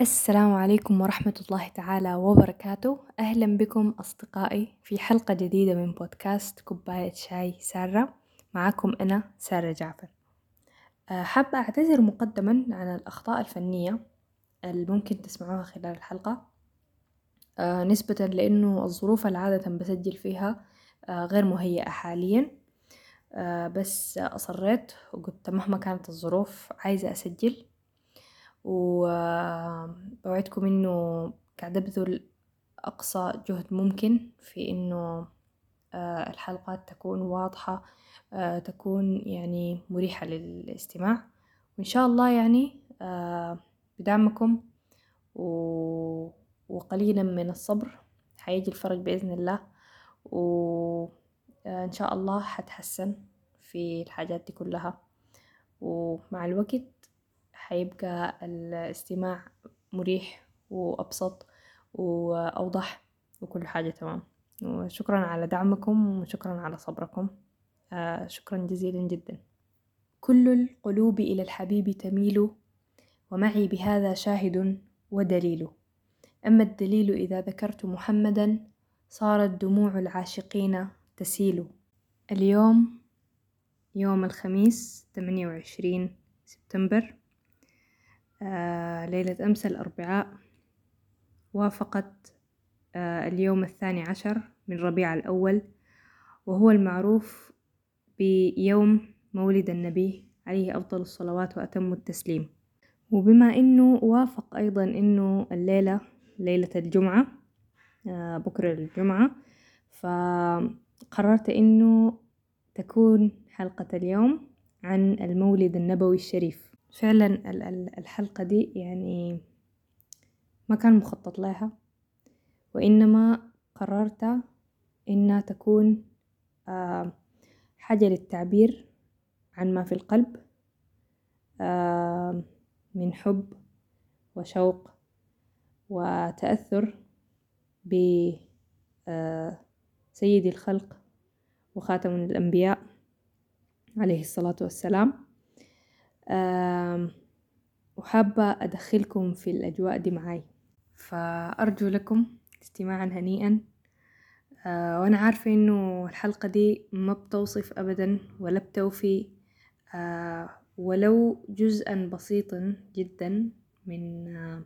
السلام عليكم ورحمة الله تعالى وبركاته. أهلا بكم أصدقائي في حلقة جديدة من بودكاست كوباية شاي سارة. معكم أنا سارة جعفر. أه، حابة أعتذر مقدما عن الأخطاء الفنية اللي ممكن تسمعوها خلال الحلقة. أه، نسبة لأنه الظروف العادة بسجل فيها أه، غير مهيئة حاليا. بس أصريت وقلت مهما كانت الظروف عايزة أسجل. وبوعدكم إنه قاعدة أبذل أقصى جهد ممكن في إنه آه، الحلقات تكون واضحة آه، تكون يعني مريحة للاستماع. وإن شاء الله يعني آه، بدعمكم وقليلا من الصبر حيجي الفرج بإذن الله. وإن شاء الله حتحسن في الحاجات دي كلها. ومع الوقت حيبقى الاستماع مريح وأبسط وأوضح وكل حاجة تمام. وشكرا على دعمكم وشكرا على صبركم. آه شكرا جزيلا جدا. كل القلوب إلى الحبيب تميل ومعي بهذا شاهد ودليل. أما الدليل إذا ذكرت محمدا صارت دموع العاشقين تسيل. اليوم يوم الخميس 28 سبتمبر ليلة أمس الأربعاء وافقت آه، اليوم الثاني عشر من ربيع الأول وهو المعروف بيوم مولد النبي عليه أفضل الصلوات وأتم التسليم. وبما إنه وافق أيضا إنه الليلة ليلة الجمعة آه، بكرة الجمعة فقررت إنه تكون حلقة اليوم عن المولد النبوي الشريف. فعلا الحلقة دي يعني ما كان مخطط لها وإنما قررت إنها تكون آه، حاجة للتعبير عن ما في القلب آه، من حب وشوق وتأثر بسيد آه، الخلق وخاتم الأنبياء عليه الصلاة والسلام. وحابة أدخلكم في الأجواء دي معاي. فأرجو لكم استماعا هنيئا. آه، وأنا عارفة إنه الحلقة دي ما بتوصف أبدا ولا بتوفي. آه، ولو جزءا بسيطا جدا من آه،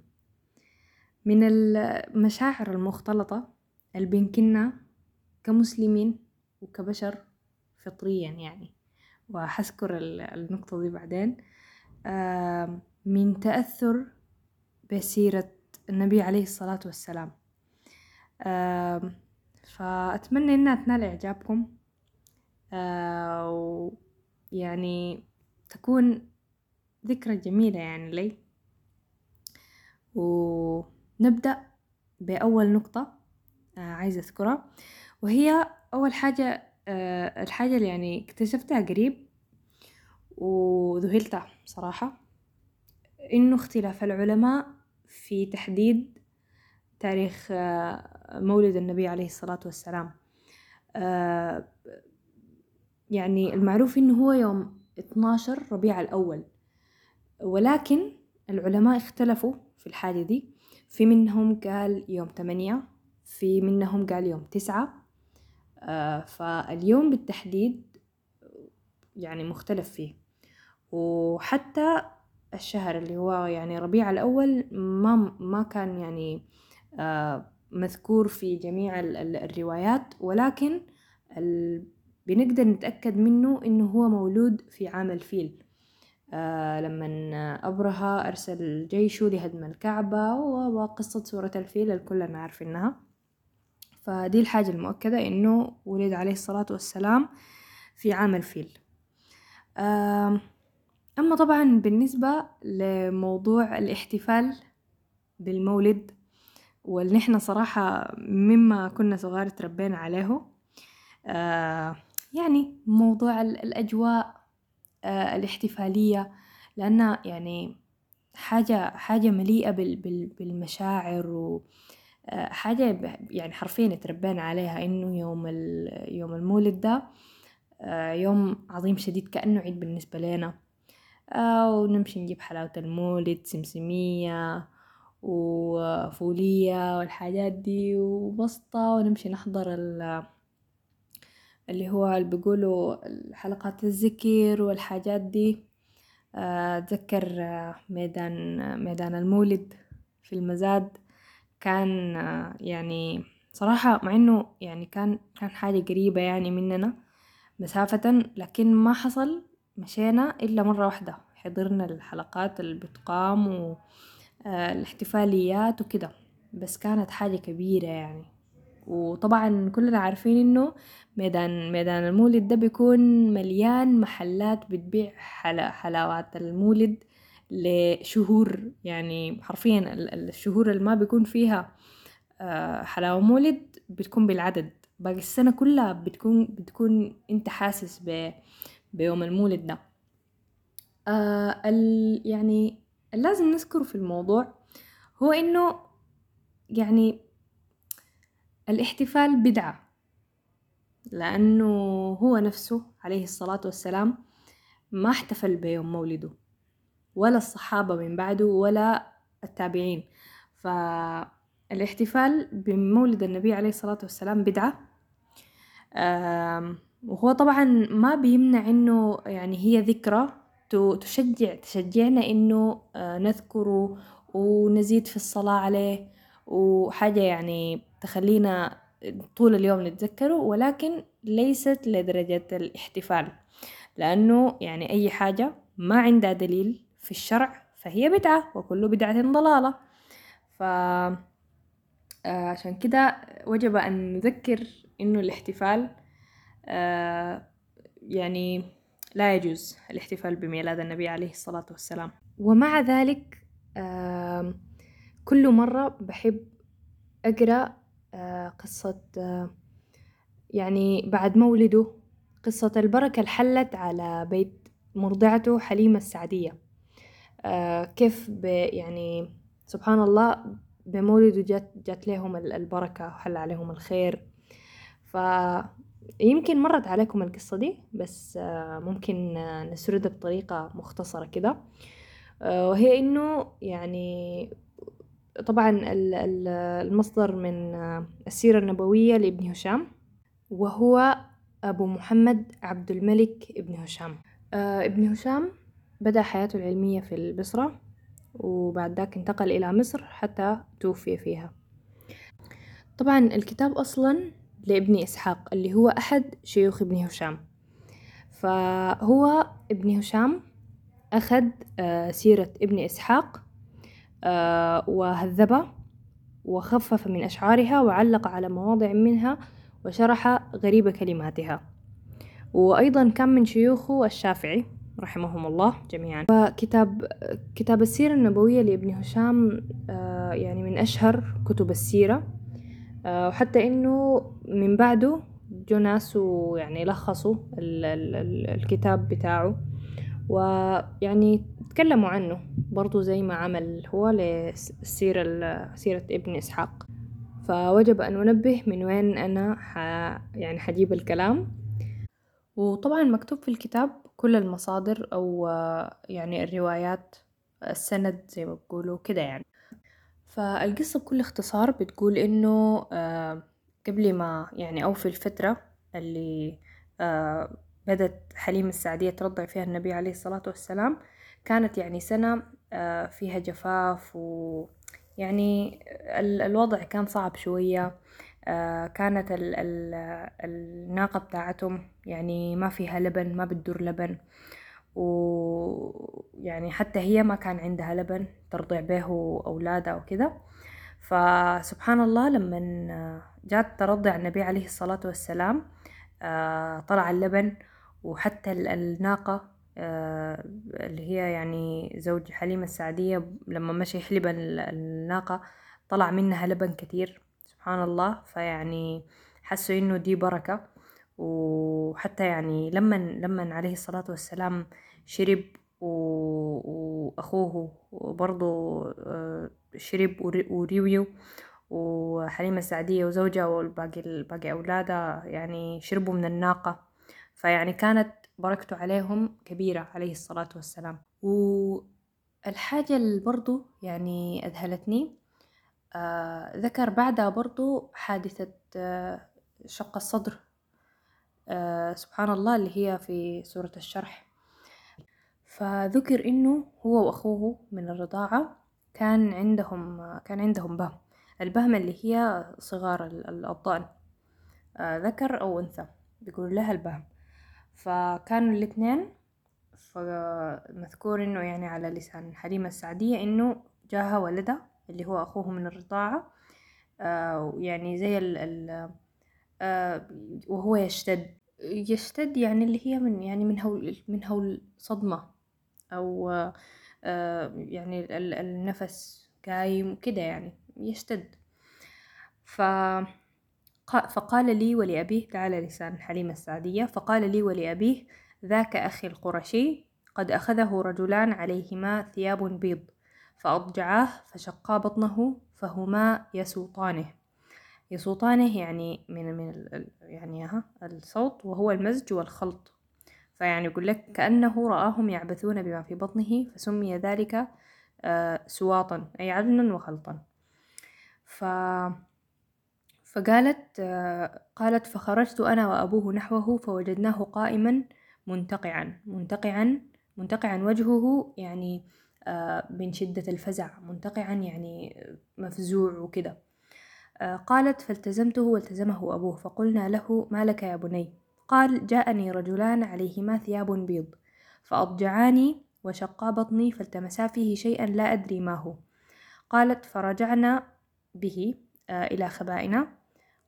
من المشاعر المختلطة اللي كمسلمين وكبشر فطريا يعني. وحذكر النقطة دي بعدين. من تأثر بسيرة النبي عليه الصلاة والسلام. فأتمنى إنها تنال إعجابكم. ويعني تكون ذكرى جميلة يعني لي. ونبدأ بأول نقطة عايزة أذكرها. وهي أول حاجة الحاجة اللي يعني اكتشفتها قريب وذهلت صراحة إنه اختلاف العلماء في تحديد تاريخ آه، مولد النبي عليه الصلاة والسلام. آه، يعني المعروف إنه هو يوم 12 ربيع الأول. ولكن العلماء اختلفوا في الحاجة دي. في منهم قال يوم 8 في منهم قال يوم تسعة. آه، فاليوم بالتحديد يعني مختلف فيه. وحتى الشهر اللي هو يعني ربيع الأول ما ما كان يعني آه، مذكور في جميع الروايات ولكن بنقدر نتأكد منه إنه هو مولود في عام الفيل. آه لما أبرهة أرسل جيشه لهدم الكعبة وقصة سورة الفيل الكل عارفينها فدي الحاجة المؤكدة إنه ولد عليه الصلاة والسلام في عام الفيل. أما طبعا بالنسبة لموضوع الاحتفال بالمولد واللي نحن صراحة مما كنا صغار تربينا عليه آه يعني موضوع الأجواء آه الاحتفالية لأنها يعني حاجة حاجة مليئة بالمشاعر و حاجة يعني حرفيا تربينا عليها إنه يوم يوم المولد ده آه، يوم عظيم شديد كأنه عيد بالنسبة لنا. ونمشي نجيب حلاوة المولد سمسمية وفولية والحاجات دي وبسطة ونمشي نحضر اللي هو اللي بيقولوا حلقات الذكر والحاجات دي. أتذكر ميدان ميدان المولد في المزاد. كان يعني صراحة مع إنه يعني كان كان حاجة قريبة يعني مننا مسافة لكن ما حصل مشينا إلا مرة واحدة. حضرنا الحلقات اللي بتقام والاحتفاليات وكده. بس كانت حاجة كبيرة يعني. وطبعا كلنا عارفين إنه ميدان ميدان المولد ده بيكون مليان محلات بتبيع حلا حلاوات المولد لشهور يعني حرفيا الشهور اللي ما بيكون فيها حلاوة مولد بتكون بالعدد. باقي السنة كلها بتكون بتكون أنت حاسس ب بيوم المولد ده. آه ال يعني اللازم نذكره في الموضوع هو إنه يعني الاحتفال بدعة لأنه هو نفسه عليه الصلاة والسلام ما احتفل بيوم مولده. ولا الصحابة من بعده ولا التابعين. فالاحتفال بمولد النبي عليه الصلاة والسلام بدعة. وهو طبعا ما بيمنع إنه يعني هي ذكرى تشجع تشجعنا إنه نذكره ونزيد في الصلاة عليه. وحاجة يعني تخلينا طول اليوم نتذكره ولكن ليست لدرجة الاحتفال. لأنه يعني أي حاجة ما عندها دليل في الشرع فهي بدعة وكل بدعة ضلالة. ف عشان كده وجب أن نذكر إنه الاحتفال يعني لا يجوز الاحتفال بميلاد النبي عليه الصلاة والسلام. ومع ذلك كل مرة بحب أقرأ قصة يعني بعد مولده قصة البركة اللي حلت على بيت مرضعته حليمة السعدية. كيف يعني سبحان الله بمولده جات, جات لهم البركة وحل عليهم الخير. فيمكن مرت عليكم القصة دي بس ممكن نسردها بطريقة مختصرة كده. وهي إنه يعني طبعا المصدر من السيرة النبوية لابن هشام وهو أبو محمد عبد الملك ابن هشام. ابن هشام بدأ حياته العلمية في البصرة وبعد ذاك انتقل إلى مصر حتى توفي فيها. طبعا الكتاب أصلا لابن إسحاق اللي هو أحد شيوخ ابن هشام. فهو ابن هشام أخذ سيرة ابن إسحاق وهذبها وخفف من أشعارها وعلق على مواضع منها وشرح غريب كلماتها. وأيضا كان من شيوخه الشافعي. رحمهم الله جميعا. وكتاب كتاب السيرة النبوية لابن هشام يعني من أشهر كتب السيرة. وحتى إنه من بعده جو ناس يعني لخصوا الكتاب بتاعه. ويعني تكلموا عنه برضو زي ما عمل هو لسيرة سيرة ابن إسحاق. فوجب أن أنبه من وين أنا ح يعني حجيب الكلام. وطبعا مكتوب في الكتاب كل المصادر أو يعني الروايات السند زي ما بقولوا كده يعني. فالقصة بكل اختصار بتقول إنه قبل ما يعني أو في الفترة اللي بدت حليمة السعدية ترضع فيها النبي عليه الصلاة والسلام كانت يعني سنة فيها جفاف ويعني الوضع كان صعب شوية. كانت الناقة بتاعتهم يعني ما فيها لبن ما بتدور لبن. ويعني حتى هي ما كان عندها لبن ترضع به أولادها وكده فسبحان الله لما جات ترضع النبي عليه الصلاة والسلام طلع اللبن وحتى الناقة اللي هي يعني زوج حليمة السعدية لما مشي يحلب الناقة طلع منها لبن كتير سبحان الله. فيعني حسوا إنه دي بركة. وحتى يعني لما لما عليه الصلاة والسلام شرب وأخوه برضو شرب وريويو وحليمة السعدية وزوجها والباقي باقي أولادها يعني شربوا من الناقة. فيعني كانت بركته عليهم كبيرة عليه الصلاة والسلام. الحاجة اللي برضو يعني أذهلتني آه ذكر بعدها برضو حادثة آه شق الصدر. آه سبحان الله اللي هي في سورة الشرح. فذكر إنه هو وأخوه من الرضاعة كان عندهم كان عندهم بهم. البهمة اللي هي صغار آه ذكر أو أنثى. بيقول لها البهم. فكانوا الإثنين. فمذكور إنه يعني على لسان حليمة السعدية إنه جاها ولدها. اللي هو أخوه من الرضاعة آه يعني زي ال ال آه وهو يشتد. يشتد يعني اللي هي من يعني من هول من هول صدمة أو آه يعني النفس قايم كده يعني يشتد. ف فقال لي ولأبيه تعالى لسان حليمة السعدية فقال لي ولأبيه ذاك أخي القرشي قد أخذه رجلان عليهما ثياب بيض. فأضجعاه فشقا بطنه فهما يسوطانه. يسوطانه يعني من من يعني ها الصوت وهو المزج والخلط. فيعني يقول لك كأنه رآهم يعبثون بما في بطنه فسمي ذلك سواطا أي عجنا وخلطا. ف فقالت قالت فخرجت أنا وأبوه نحوه فوجدناه قائما منتقعا. منتقعا منتقعا وجهه يعني من شدة الفزع منتقعا يعني مفزوع وكده. قالت فالتزمته والتزمه أبوه فقلنا له ما لك يا بني؟ قال جاءني رجلان عليهما ثياب بيض فأضجعاني وشقا بطني فالتمسا فيه شيئا لا أدري ما هو. قالت فرجعنا به إلى خبائنا.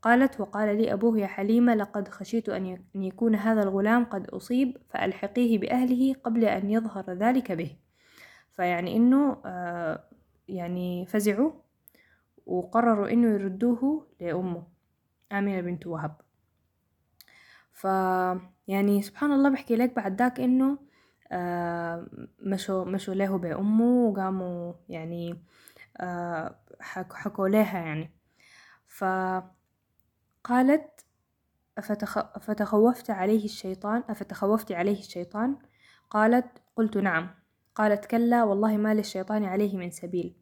قالت وقال لي أبوه يا حليمة لقد خشيت أن يكون هذا الغلام قد أصيب فألحقيه بأهله قبل أن يظهر ذلك به. فيعني إنه يعني فزعوا وقرروا إنه يردوه لأمه آمنة بنت وهب. ف يعني سبحان الله بحكي لك بعد ذاك إنه مشوا مشوا له بأمه وقاموا يعني حكوا لها يعني. فقالت أفتخ... أفتخوفت عليه الشيطان أفتخوفت عليه الشيطان؟ قالت قلت نعم. قالت كلا والله ما للشيطان عليه من سبيل.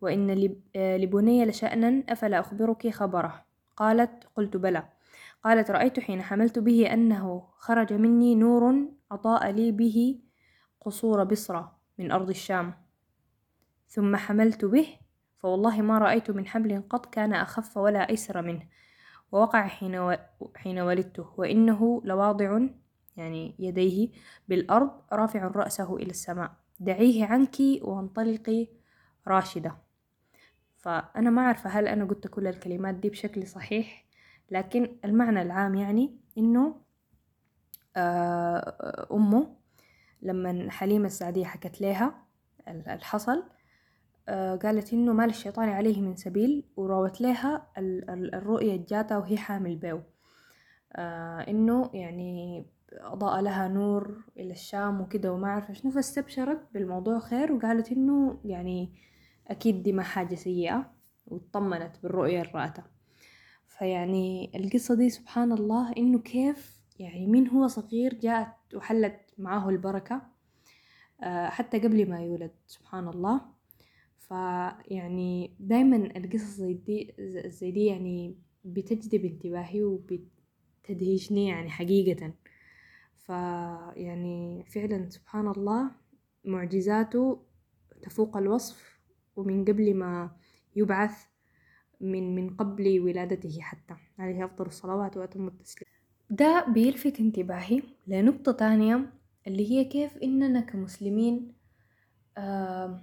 وإن لبني لشأنا أفلا أخبرك خبره؟ قالت قلت بلى. قالت رأيت حين حملت به أنه خرج مني نور أضاء لي به قصور بصرة من أرض الشام. ثم حملت به فوالله ما رأيت من حمل قط كان أخف ولا أيسر منه. ووقع حين, و... حين ولدته. وإنه لواضع يعني يديه بالأرض رافع رأسه إلى السماء. دعيه عنك وانطلقي راشدة. فأنا ما أعرف هل أنا قلت كل الكلمات دي بشكل صحيح لكن المعنى العام يعني إنه أمه لما حليمة السعدية حكت لها الحصل قالت إنه ما للشيطان عليه من سبيل وراوت لها الرؤية جاتها وهي حامل بيو. إنه يعني أضاء لها نور إلى الشام وكده وما عارفة شنو فاستبشرت بالموضوع خير وقالت إنه يعني أكيد دي ما حاجة سيئة واطمنت بالرؤية الراتة فيعني القصة دي سبحان الله إنه كيف يعني من هو صغير جاءت وحلت معاه البركة حتى قبل ما يولد سبحان الله. فيعني دايما القصص زي دي زي دي يعني بتجذب انتباهي وبتدهشني يعني حقيقة. فيعني فعلا سبحان الله معجزاته تفوق الوصف ومن قبل ما يبعث من من قبل ولادته حتى عليه أفضل الصلوات وأتم التسليم. ده بيلفت انتباهي لنقطة تانية اللي هي كيف إننا كمسلمين آه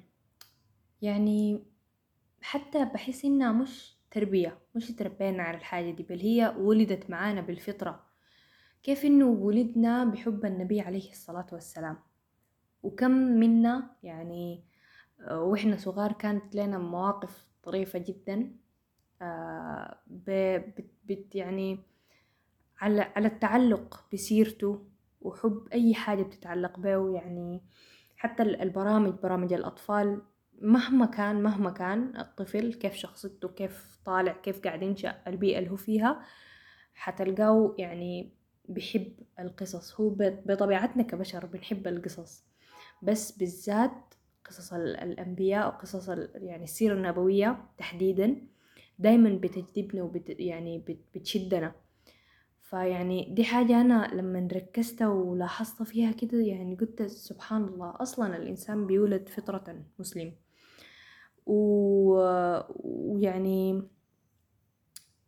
يعني حتى بحس إنها مش تربية مش تربينا على الحاجة دي بل هي ولدت معانا بالفطرة. كيف إنه ولدنا بحب النبي عليه الصلاة والسلام؟ وكم منا يعني وإحنا صغار كانت لنا مواقف طريفة جدا آه بت, بت يعني على على التعلق بسيرته وحب أي حاجة بتتعلق به يعني حتى البرامج برامج الأطفال مهما كان مهما كان الطفل كيف شخصيته كيف طالع كيف قاعد ينشأ البيئة اللي هو فيها حتلقاه يعني بيحب القصص. هو بطبيعتنا كبشر بنحب القصص بس بالذات قصص الأنبياء وقصص يعني السيرة النبوية تحديدا دايما بتجذبنا وبت يعني بتشدنا. فيعني دي حاجة أنا لما ركزت ولاحظت فيها كده يعني قلت سبحان الله أصلا الإنسان بيولد فطرة مسلم. ويعني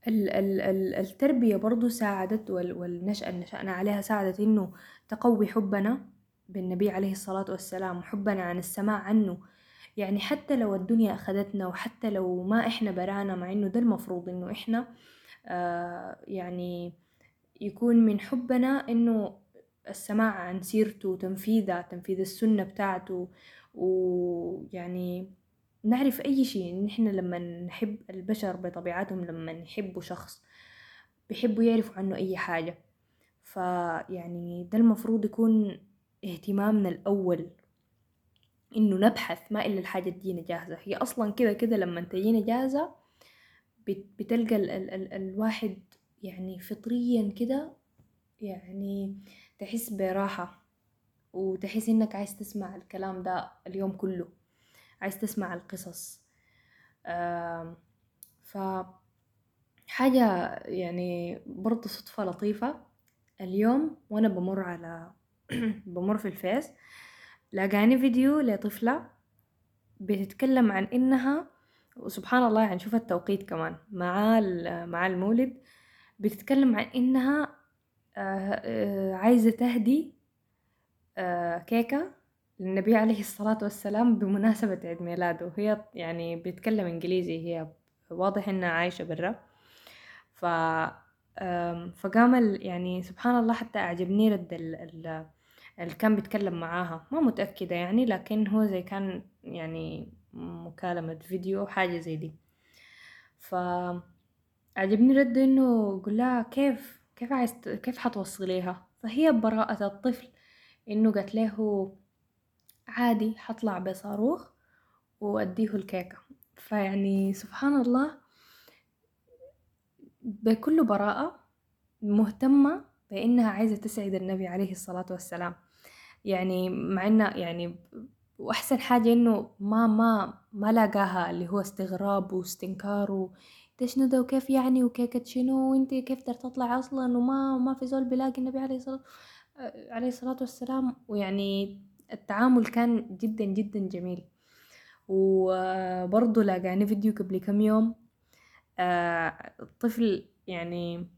ال ال ال التربية برضو ساعدت والنشأة اللي نشأنا عليها ساعدت إنه تقوي حبنا بالنبي عليه الصلاة والسلام وحبنا عن السماع عنه. يعني حتى لو الدنيا أخذتنا وحتى لو ما إحنا برانا مع إنه ده المفروض إنه إحنا آه يعني يكون من حبنا إنه السماع عن سيرته وتنفيذه تنفيذ السنة بتاعته. ويعني نعرف أي شيء نحن لما نحب البشر بطبيعتهم لما يحبوا شخص بيحبوا يعرفوا عنه أي حاجة. فيعني ده المفروض يكون اهتمامنا الأول إنه نبحث ما إلا الحاجة تجينا جاهزة. هي أصلا كده كده لما تجينا جاهزة بتلقى ال ال ال الواحد يعني فطريا كده يعني تحس براحة وتحس إنك عايز تسمع الكلام ده اليوم كله. عايز تسمع القصص. ف حاجة يعني برضه صدفة لطيفة. اليوم وأنا بمر على بمر في الفيس لاقاني فيديو لطفلة بتتكلم عن إنها وسبحان الله يعني شوف التوقيت كمان مع مع المولد بتتكلم عن إنها آه، آه، عايزة تهدي آه، كيكة للنبي عليه الصلاة والسلام بمناسبة عيد ميلاده. هي يعني بتتكلم إنجليزي هي واضح إنها عايشة برا. ف فقام يعني سبحان الله حتى أعجبني رد ال اللي كان بيتكلم معاها. ما متأكدة يعني لكن هو زي كان يعني مكالمة فيديو حاجة زي دي. ف عجبني رد إنه قول لها كيف كيف عايز كيف حتوصليها؟ فهي براءة الطفل إنه قالت له عادي حطلع بصاروخ وأديه الكيكة. فيعني سبحان الله بكل براءة مهتمة بإنها عايزة تسعد النبي عليه الصلاة والسلام. يعني مع إنه يعني وأحسن حاجة إنه ما ما ما لاقاها اللي هو استغراب واستنكار شنو ده وكيف يعني وكيكة شنو وانت كيف تقدر تطلع أصلا وما ما في زول بيلاقي النبي عليه الصلاة عليه الصلاة والسلام. ويعني التعامل كان جدا جدا جميل. وبرضه لاقاني فيديو قبل كم يوم. آه، الطفل يعني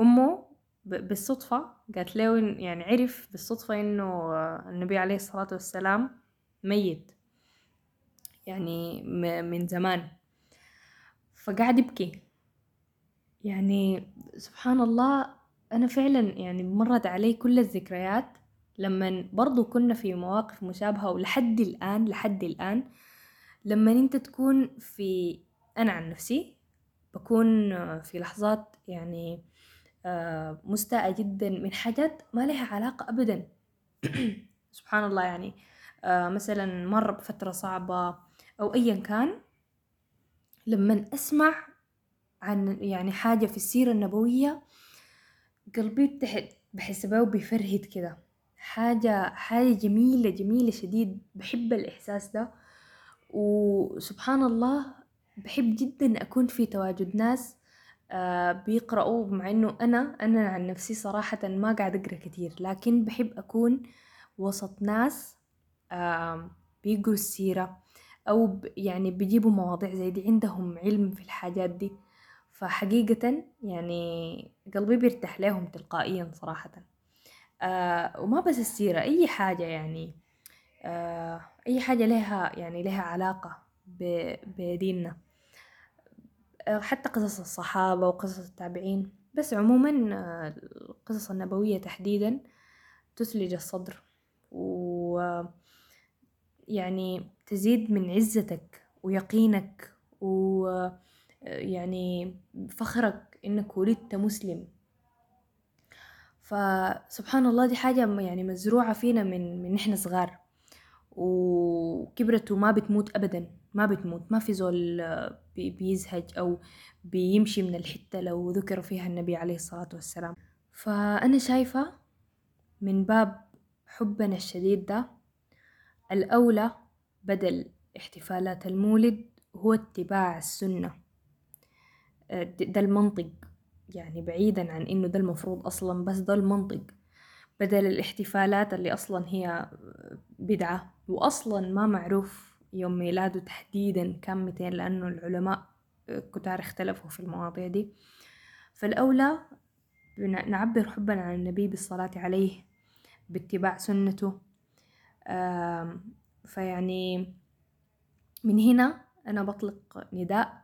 أمه بالصدفة قالت له يعني عرف بالصدفة إنه النبي عليه الصلاة والسلام ميت. يعني من زمان. فقعد يبكي. يعني سبحان الله أنا فعلا يعني مرت علي كل الذكريات. لما برضو كنا في مواقف مشابهة ولحد الآن لحد الآن لما أنت تكون في أنا عن نفسي بكون في لحظات يعني آه، مستاءة جدا من حاجات ما لها علاقة أبدا. سبحان الله يعني آه، مثلا مر بفترة صعبة أو أيا كان لما أسمع عن يعني حاجة في السيرة النبوية قلبي تحت بحس بيه بيفرهد كده. حاجة حاجة جميلة جميلة شديد. بحب الإحساس ده. وسبحان الله بحب جدا أكون في تواجد ناس آه بيقرأوا مع إنه أنا أنا عن نفسي صراحة ما قاعد أقرأ كتير. لكن بحب أكون وسط ناس بيقروا السيرة أو يعني بيجيبوا مواضيع زي دي. عندهم علم في الحاجات دي. فحقيقة يعني قلبي بيرتاح لهم تلقائيا صراحة. آه وما بس السيرة أي حاجة يعني آه أي حاجة لها يعني لها علاقة بديننا. آه حتى قصص الصحابة وقصص التابعين بس عموما آه القصص النبوية تحديدا تثلج الصدر. و يعني تزيد من عزتك ويقينك ويعني فخرك إنك ولدت مسلم. فسبحان الله دي حاجة يعني مزروعة فينا من من إحنا صغار. وكبرت وما بتموت ابدا ما بتموت ما في زول بيزهج أو بيمشي من الحتة لو ذكر فيها النبي عليه الصلاة والسلام. فأنا شايفة من باب حبنا الشديد ده الأولى بدل احتفالات المولد هو اتباع السنة. آه، ده المنطق. يعني بعيدا عن إنه ده المفروض أصلا بس ده المنطق بدل الاحتفالات اللي أصلا هي بدعة. واصلا ما معروف يوم ميلاده تحديدا كم متين لأنه العلماء كتار اختلفوا في المواضيع دي. فالأولى نعبر حبا عن النبي بالصلاة عليه باتباع سنته. فيعني من هنا أنا بطلق نداء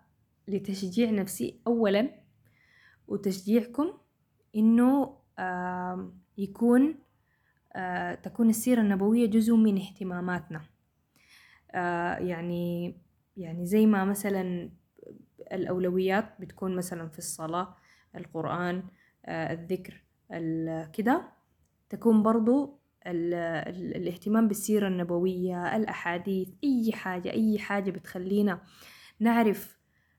لتشجيع نفسي أولا وتشجيعكم إنه يكون تكون السيرة النبوية جزء من اهتماماتنا. يعني يعني زي ما مثلا الأولويات بتكون مثلا في الصلاة القرآن الذكر كده. تكون برضو ال ال الاهتمام بالسيرة النبوية الأحاديث أي حاجة أي حاجة بتخلينا نعرف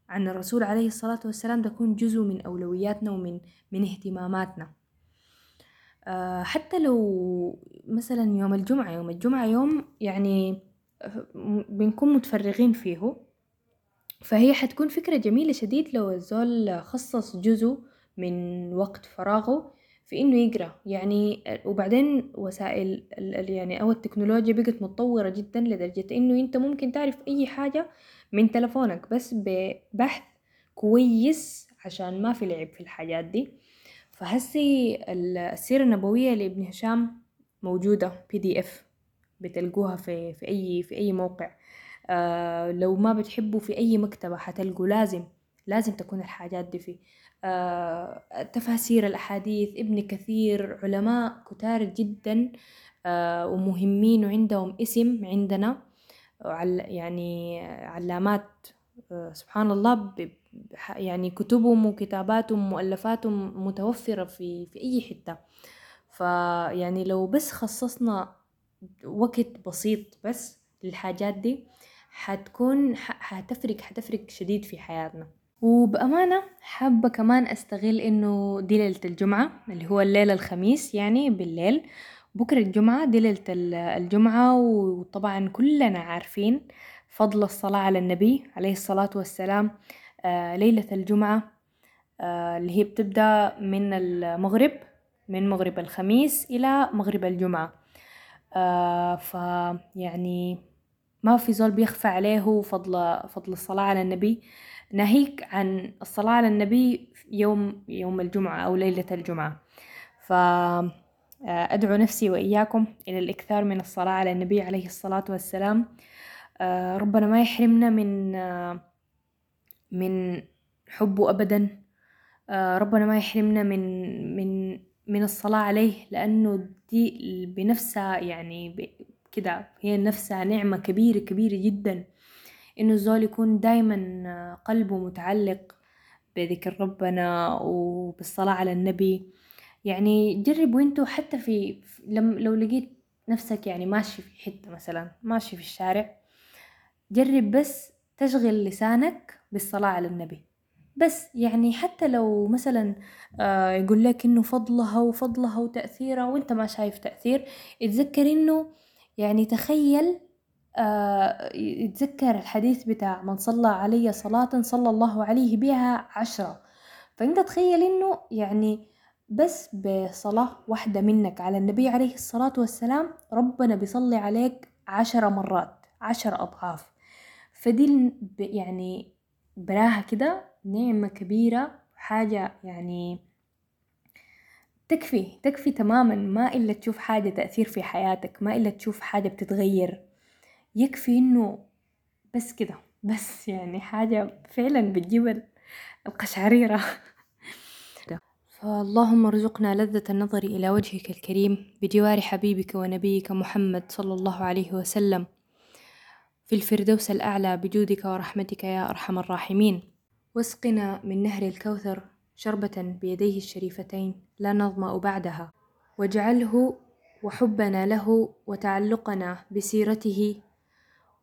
عن الرسول عليه الصلاة والسلام تكون جزء من أولوياتنا ومن من اهتماماتنا. أه حتى لو مثلا يوم الجمعة يوم الجمعة يوم يعني بنكون متفرغين فيه. فهي حتكون فكرة جميلة شديد لو الزول خصص جزء من وقت فراغه في إنه يقرأ. يعني وبعدين وسائل يعني أو التكنولوجيا بقت متطورة جدا لدرجة إنه أنت ممكن تعرف أي حاجة من تلفونك بس ببحث كويس عشان ما في لعب في الحاجات دي. فهسي السيرة النبوية لابن هشام موجودة بي دي اف بتلقوها في في أي في أي موقع. آه لو ما بتحبوا في أي مكتبة حتلقوا لازم لازم تكون الحاجات دي فيه. تفاسير الأحاديث ابن كثير علماء كتار جدا آه، ومهمين وعندهم اسم عندنا يعني علامات آه، سبحان الله يعني كتبهم وكتاباتهم ومؤلفاتهم متوفرة في, في أي حتة. فيعني لو بس خصصنا وقت بسيط بس للحاجات دي حتكون حتفرق حتفرق شديد في حياتنا. وبأمانة حابة كمان أستغل إنه دي ليلة الجمعة اللي هو الليلة الخميس يعني بالليل. بكرة الجمعة دي ليلة الجمعة وطبعا كلنا عارفين فضل الصلاة على النبي عليه الصلاة والسلام آه ليلة الجمعة آه اللي هي بتبدأ من المغرب من مغرب الخميس إلى مغرب الجمعة. آه فيعني ما في زول بيخفى عليه فضل فضل الصلاة على النبي. ناهيك عن الصلاة على النبي يوم يوم الجمعة أو ليلة الجمعة. فأدعو نفسي وإياكم إلى الإكثار من الصلاة على النبي عليه الصلاة والسلام. آه، ربنا ما يحرمنا من آه، من حبه أبدا. آه، ربنا ما يحرمنا من من من الصلاة عليه لأنه دي بنفسها يعني كده هي نفسها نعمة كبيرة كبيرة جدا. إنه الزول يكون دايما قلبه متعلق بذكر ربنا وبالصلاة على النبي. يعني جربوا أنتوا حتى في لم لو لقيت نفسك يعني ماشي في حتة مثلا ماشي في الشارع جرب بس تشغل لسانك بالصلاة على النبي. بس يعني حتى لو مثلا آه يقول لك إنه فضلها وفضلها وتأثيرها وأنت ما شايف تأثير اتذكر إنه يعني تخيل يتذكر الحديث بتاع من صلى علي صلاة صلى الله عليه بها عشرة. فأنت تخيل إنه يعني بس بصلاة واحدة منك على النبي عليه الصلاة والسلام ربنا بيصلي عليك عشر مرات عشر أضعاف. فدي يعني براها كده نعمة كبيرة حاجة يعني تكفي تكفي تماما. ما إلا تشوف حاجة تأثير في حياتك ما إلا تشوف حاجة بتتغير. يكفي إنه بس كده بس يعني حاجة فعلا بتجيب القشعريرة. فاللهم ارزقنا لذة النظر إلى وجهك الكريم بجوار حبيبك ونبيك محمد صلى الله عليه وسلم في الفردوس الأعلى بجودك ورحمتك يا أرحم الراحمين. واسقنا من نهر الكوثر شربة بيديه الشريفتين لا نظمأ بعدها. واجعله وحبنا له وتعلقنا بسيرته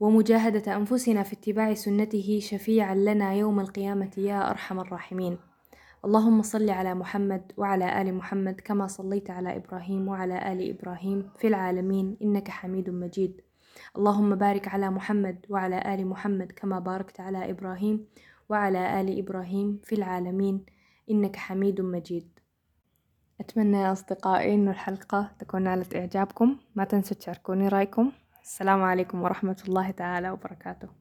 ومجاهدة أنفسنا في اتباع سنته شفيعا لنا يوم القيامة يا أرحم الراحمين. اللهم صل على محمد وعلى آل محمد كما صليت على إبراهيم وعلى آل إبراهيم في العالمين إنك حميد مجيد. اللهم بارك على محمد وعلى آل محمد كما باركت على إبراهيم وعلى آل إبراهيم في العالمين إنك حميد مجيد. أتمنى يا أصدقائي إنه الحلقة تكون نالت إعجابكم. ما تنسوا تشاركوني رأيكم. السلام عليكم ورحمة الله تعالى وبركاته.